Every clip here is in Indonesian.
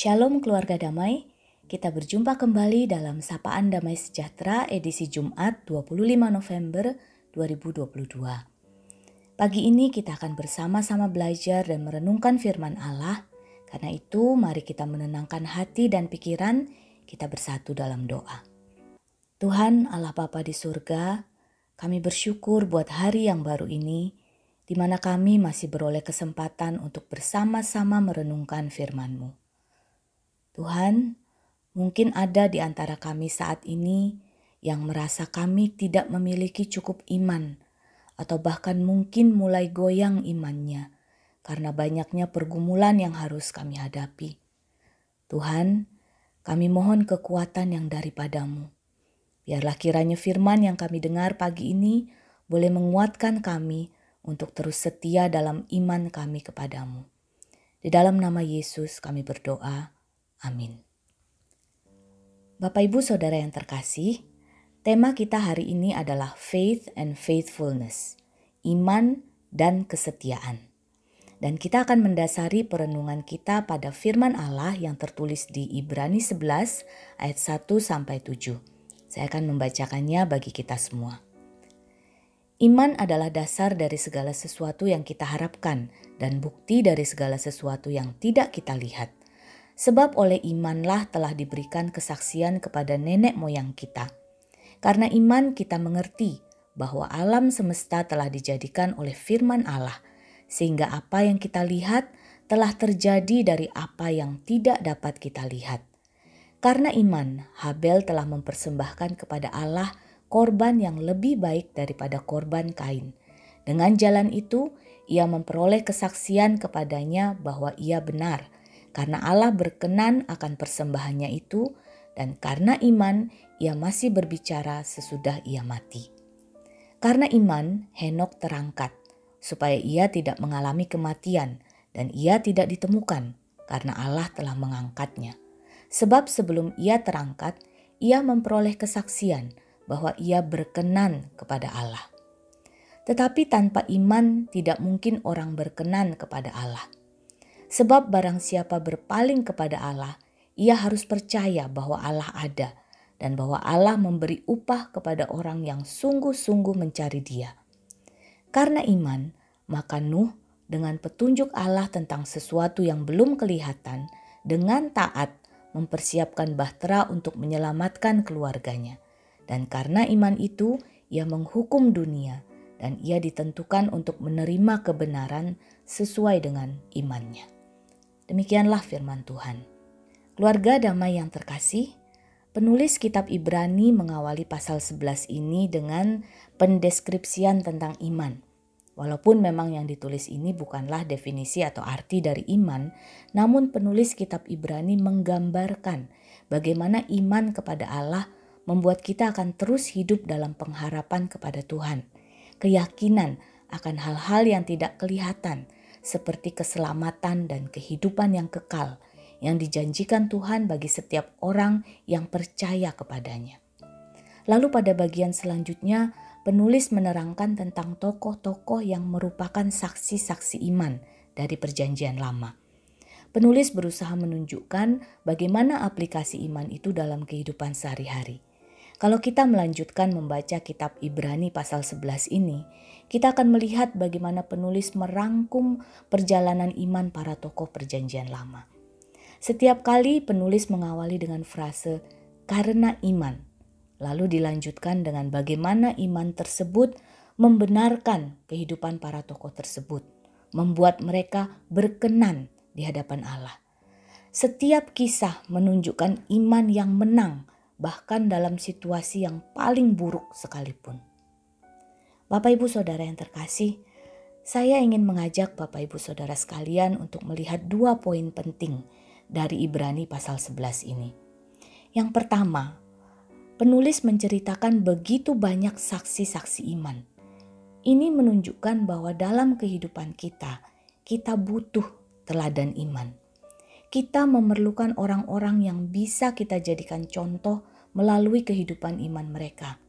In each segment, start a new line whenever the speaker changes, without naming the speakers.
Shalom keluarga damai, kita berjumpa kembali dalam Sapaan Damai Sejahtera edisi Jumat 25 November 2022. Pagi ini kita akan bersama-sama belajar dan merenungkan firman Allah. Karena itu mari kita menenangkan hati dan pikiran, kita bersatu dalam doa. Tuhan Allah Bapa di surga, kami bersyukur buat hari yang baru ini, di mana kami masih beroleh kesempatan untuk bersama-sama merenungkan firman-Mu. Tuhan, mungkin ada di antara kami saat ini yang merasa kami tidak memiliki cukup iman, atau bahkan mungkin mulai goyang imannya karena banyaknya pergumulan yang harus kami hadapi. Tuhan, kami mohon kekuatan yang daripadamu. Biarlah kiranya firman yang kami dengar pagi ini boleh menguatkan kami untuk terus setia dalam iman kami kepadamu. Di dalam nama Yesus kami berdoa. Amin. Bapak Ibu Saudara yang terkasih, tema kita hari ini adalah faith and faithfulness, iman dan kesetiaan. Dan kita akan mendasari perenungan kita pada firman Allah yang tertulis di Ibrani 11 ayat 1 sampai 7. Saya akan membacakannya bagi kita semua. Iman adalah dasar dari segala sesuatu yang kita harapkan dan bukti dari segala sesuatu yang tidak kita lihat. Sebab oleh imanlah telah diberikan kesaksian kepada nenek moyang kita. Karena iman kita mengerti bahwa alam semesta telah dijadikan oleh firman Allah, sehingga apa yang kita lihat telah terjadi dari apa yang tidak dapat kita lihat. Karena iman, Habel telah mempersembahkan kepada Allah korban yang lebih baik daripada korban Kain. Dengan jalan itu, ia memperoleh kesaksian kepadanya bahwa ia benar karena Allah berkenan akan persembahannya itu dan karena iman ia masih berbicara sesudah ia mati. Karena iman Henok terangkat supaya ia tidak mengalami kematian dan ia tidak ditemukan karena Allah telah mengangkatnya. Sebab sebelum ia terangkat, ia memperoleh kesaksian bahwa ia berkenan kepada Allah. Tetapi tanpa iman tidak mungkin orang berkenan kepada Allah. Sebab barang siapa berpaling kepada Allah, ia harus percaya bahwa Allah ada dan bahwa Allah memberi upah kepada orang yang sungguh-sungguh mencari Dia. Karena iman, maka Nuh dengan petunjuk Allah tentang sesuatu yang belum kelihatan, dengan taat mempersiapkan bahtera untuk menyelamatkan keluarganya. Dan karena iman itu, ia menghukum dunia dan ia ditentukan untuk menerima kebenaran sesuai dengan imannya. Demikianlah firman Tuhan. Keluarga damai yang terkasih, penulis kitab Ibrani mengawali pasal 11 ini dengan pendeskripsian tentang iman. Walaupun memang yang ditulis ini bukanlah definisi atau arti dari iman, namun penulis kitab Ibrani menggambarkan bagaimana iman kepada Allah membuat kita akan terus hidup dalam pengharapan kepada Tuhan, keyakinan akan hal-hal yang tidak kelihatan, seperti keselamatan dan kehidupan yang kekal yang dijanjikan Tuhan bagi setiap orang yang percaya kepadanya. Lalu pada bagian selanjutnya, penulis menerangkan tentang tokoh-tokoh yang merupakan saksi-saksi iman dari Perjanjian Lama. Penulis berusaha menunjukkan bagaimana aplikasi iman itu dalam kehidupan sehari-hari. Kalau kita melanjutkan membaca kitab Ibrani pasal 11 ini, kita akan melihat bagaimana penulis merangkum perjalanan iman para tokoh Perjanjian Lama. Setiap kali penulis mengawali dengan frase "karena iman", lalu dilanjutkan dengan bagaimana iman tersebut membenarkan kehidupan para tokoh tersebut, membuat mereka berkenan di hadapan Allah. Setiap kisah menunjukkan iman yang menang, bahkan dalam situasi yang paling buruk sekalipun. Bapak Ibu Saudara yang terkasih, saya ingin mengajak Bapak Ibu Saudara sekalian untuk melihat dua poin penting dari Ibrani pasal 11 ini. Yang pertama, penulis menceritakan begitu banyak saksi-saksi iman. Ini menunjukkan bahwa dalam kehidupan kita, kita butuh teladan iman. Kita memerlukan orang-orang yang bisa kita jadikan contoh melalui kehidupan iman mereka.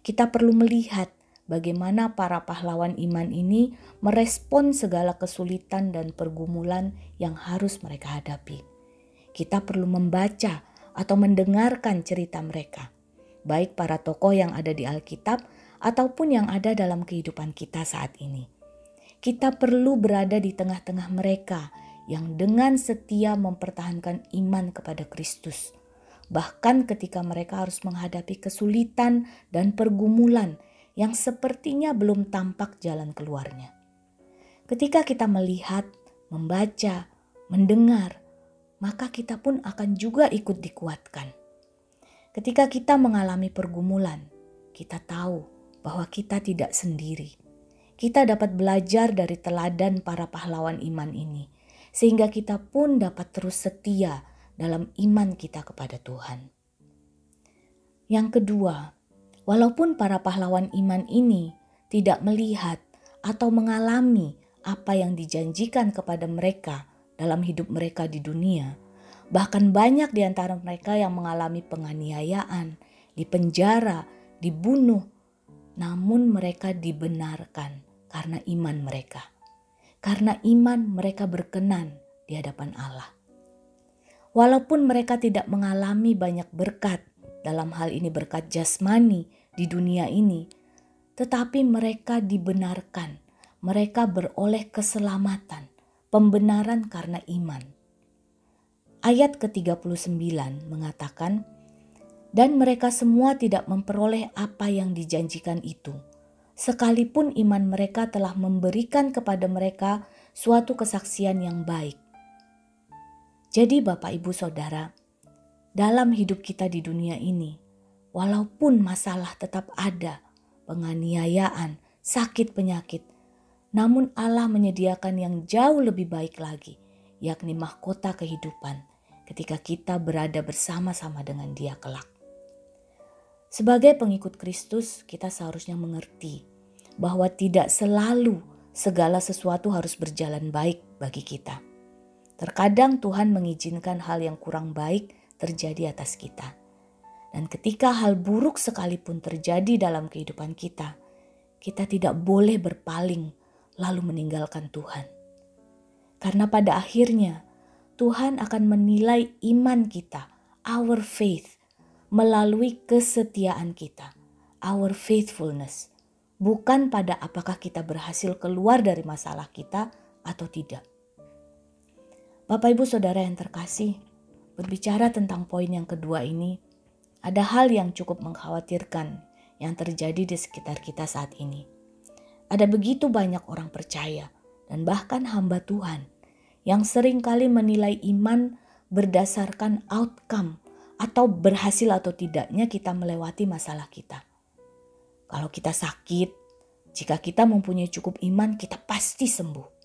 Kita perlu melihat bagaimana para pahlawan iman ini merespon segala kesulitan dan pergumulan yang harus mereka hadapi. kita perlu membaca atau mendengarkan cerita mereka, baik para tokoh yang ada di Alkitab ataupun yang ada dalam kehidupan kita saat ini. Kita perlu berada di tengah-tengah mereka yang dengan setia mempertahankan iman kepada Kristus. Bahkan ketika mereka harus menghadapi kesulitan dan pergumulan yang sepertinya belum tampak jalan keluarnya. Ketika kita melihat, membaca, mendengar, maka kita pun akan juga ikut dikuatkan. Ketika kita mengalami pergumulan, kita tahu bahwa kita tidak sendiri. Kita dapat belajar dari teladan para pahlawan iman ini, sehingga kita pun dapat terus setia dalam iman kita kepada Tuhan. Yang kedua, walaupun para pahlawan iman ini tidak melihat atau mengalami apa yang dijanjikan kepada mereka dalam hidup mereka di dunia, bahkan banyak di antara mereka yang mengalami penganiayaan, dipenjara, dibunuh, namun mereka dibenarkan karena iman mereka. Karena iman mereka berkenan di hadapan Allah. Walaupun mereka tidak mengalami banyak berkat, dalam hal ini berkat jasmani di dunia ini, tetapi mereka dibenarkan, mereka beroleh keselamatan, pembenaran karena iman. Ayat ke-39 mengatakan, dan mereka semua tidak memperoleh apa yang dijanjikan itu. Sekalipun iman mereka telah memberikan kepada mereka suatu kesaksian yang baik. Jadi, Bapak, Ibu, Saudara, dalam hidup kita di dunia ini, walaupun masalah tetap ada, penganiayaan, sakit, penyakit, namun Allah menyediakan yang jauh lebih baik lagi, yakni mahkota kehidupan ketika kita berada bersama-sama dengan Dia kelak. Sebagai pengikut Kristus, kita seharusnya mengerti bahwa tidak selalu segala sesuatu harus berjalan baik bagi kita. Terkadang Tuhan mengizinkan hal yang kurang baik terjadi atas kita. Dan ketika hal buruk sekalipun terjadi dalam kehidupan kita, kita tidak boleh berpaling lalu meninggalkan Tuhan. Karena pada akhirnya Tuhan akan menilai iman kita, our faith, melalui kesetiaan kita, our faithfulness, bukan pada apakah kita berhasil keluar dari masalah kita atau tidak. Bapak, ibu, saudara yang terkasih, berbicara tentang poin yang kedua ini, ada hal yang cukup mengkhawatirkan yang terjadi di sekitar kita saat ini. Ada begitu banyak orang percaya dan bahkan hamba Tuhan yang sering kali menilai iman berdasarkan outcome atau berhasil atau tidaknya kita melewati masalah kita. Kalau kita sakit, jika kita mempunyai cukup iman, kita pasti sembuh.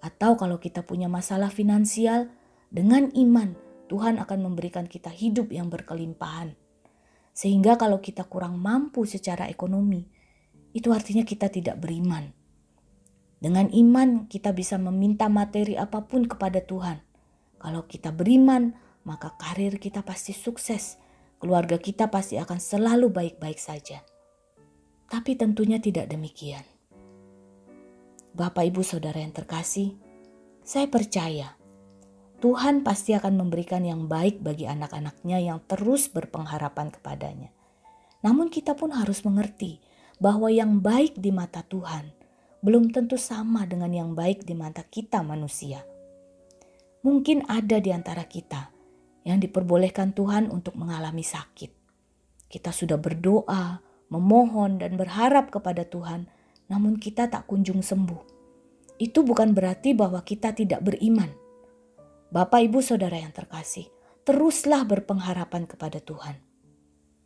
Atau kalau kita punya masalah finansial, dengan iman Tuhan akan memberikan kita hidup yang berkelimpahan. Sehingga kalau kita kurang mampu secara ekonomi, itu artinya kita tidak beriman. Dengan iman kita bisa meminta materi apa pun kepada Tuhan. Kalau kita beriman, maka karir kita pasti sukses, keluarga kita pasti akan selalu baik-baik saja. Tapi tentunya tidak demikian. Bapak, ibu, saudara yang terkasih, saya percaya Tuhan pasti akan memberikan yang baik bagi anak-anaknya yang terus berpengharapan kepadanya. Namun, kita pun harus mengerti bahwa yang baik di mata Tuhan belum tentu sama dengan yang baik di mata kita, manusia. Mungkin ada di antara kita yang diperbolehkan Tuhan untuk mengalami sakit. Kita sudah berdoa, memohon, dan berharap kepada Tuhan, namun kita tak kunjung sembuh. Itu bukan berarti bahwa kita tidak beriman. Bapak, ibu, saudara yang terkasih, teruslah berpengharapan kepada Tuhan.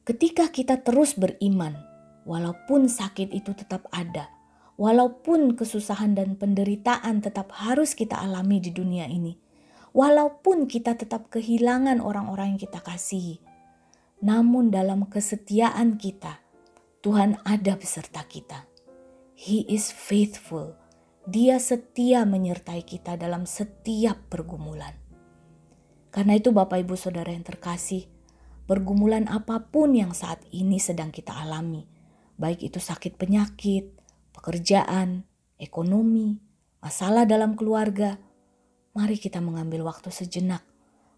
Ketika kita terus beriman, walaupun sakit itu tetap ada, walaupun kesusahan dan penderitaan tetap harus kita alami di dunia ini, walaupun kita tetap kehilangan orang-orang yang kita kasihi. Namun dalam kesetiaan kita, Tuhan ada beserta kita. He is faithful. Dia setia menyertai kita dalam setiap pergumulan. Karena itu Bapak Ibu Saudara yang terkasih, pergumulan apa pun yang saat ini sedang kita alami, baik itu sakit penyakit, pekerjaan, ekonomi, masalah dalam keluarga, mari kita mengambil waktu sejenak,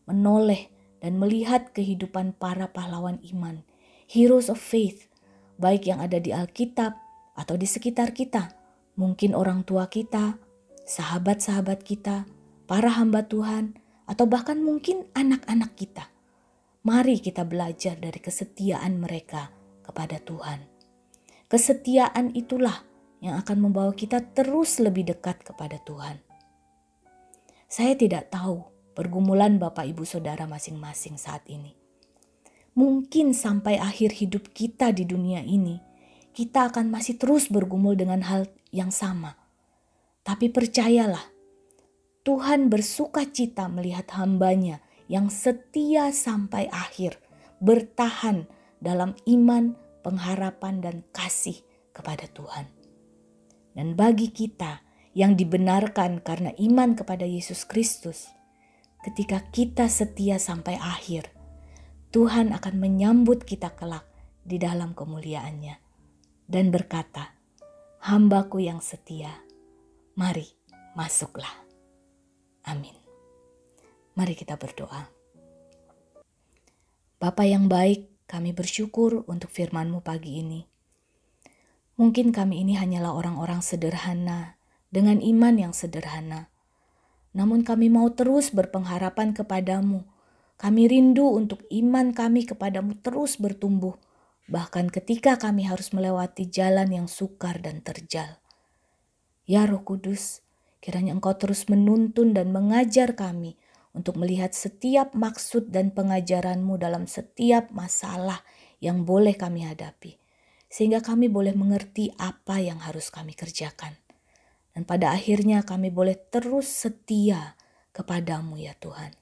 menoleh dan melihat kehidupan para pahlawan iman, heroes of faith, baik yang ada di Alkitab atau di sekitar kita, mungkin orang tua kita, sahabat-sahabat kita, para hamba Tuhan, atau bahkan mungkin anak-anak kita. Mari kita belajar dari kesetiaan mereka kepada Tuhan. Kesetiaan itulah yang akan membawa kita terus lebih dekat kepada Tuhan. Saya tidak tahu pergumulan Bapak Ibu Saudara masing-masing saat ini. Mungkin sampai akhir hidup kita di dunia ini, kita akan masih terus bergumul dengan hal yang sama. Tapi percayalah, Tuhan bersuka cita melihat hambanya yang setia sampai akhir, bertahan dalam iman, pengharapan, dan kasih kepada Tuhan. Dan bagi kita yang dibenarkan karena iman kepada Yesus Kristus, ketika kita setia sampai akhir, Tuhan akan menyambut kita kelak di dalam kemuliaannya dan berkata, Hambaku yang setia, mari masuklah. Amin. Mari kita berdoa. Bapa yang baik, kami bersyukur untuk firman-Mu pagi ini. Mungkin kami ini hanyalah orang-orang sederhana dengan iman yang sederhana. Namun kami mau terus berpengharapan kepadamu. Kami rindu untuk iman kami kepadamu terus bertumbuh. Bahkan ketika kami harus melewati jalan yang sukar dan terjal. Ya Roh Kudus, kiranya Engkau terus menuntun dan mengajar kami untuk melihat setiap maksud dan pengajaranmu dalam setiap masalah yang boleh kami hadapi, sehingga kami boleh mengerti apa yang harus kami kerjakan. Dan pada akhirnya kami boleh terus setia kepadamu ya Tuhan.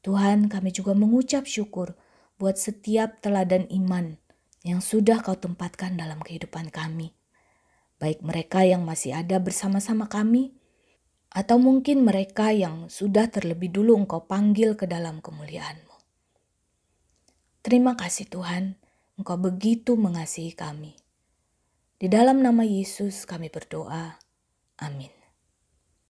Tuhan kami juga mengucap syukur buat setiap teladan iman yang sudah kau tempatkan dalam kehidupan kami. Baik mereka yang masih ada bersama-sama kami, atau mungkin mereka yang sudah terlebih dulu Engkau panggil ke dalam kemuliaan-Mu. Terima kasih Tuhan, Engkau begitu mengasihi kami. Di dalam nama Yesus kami berdoa. Amin.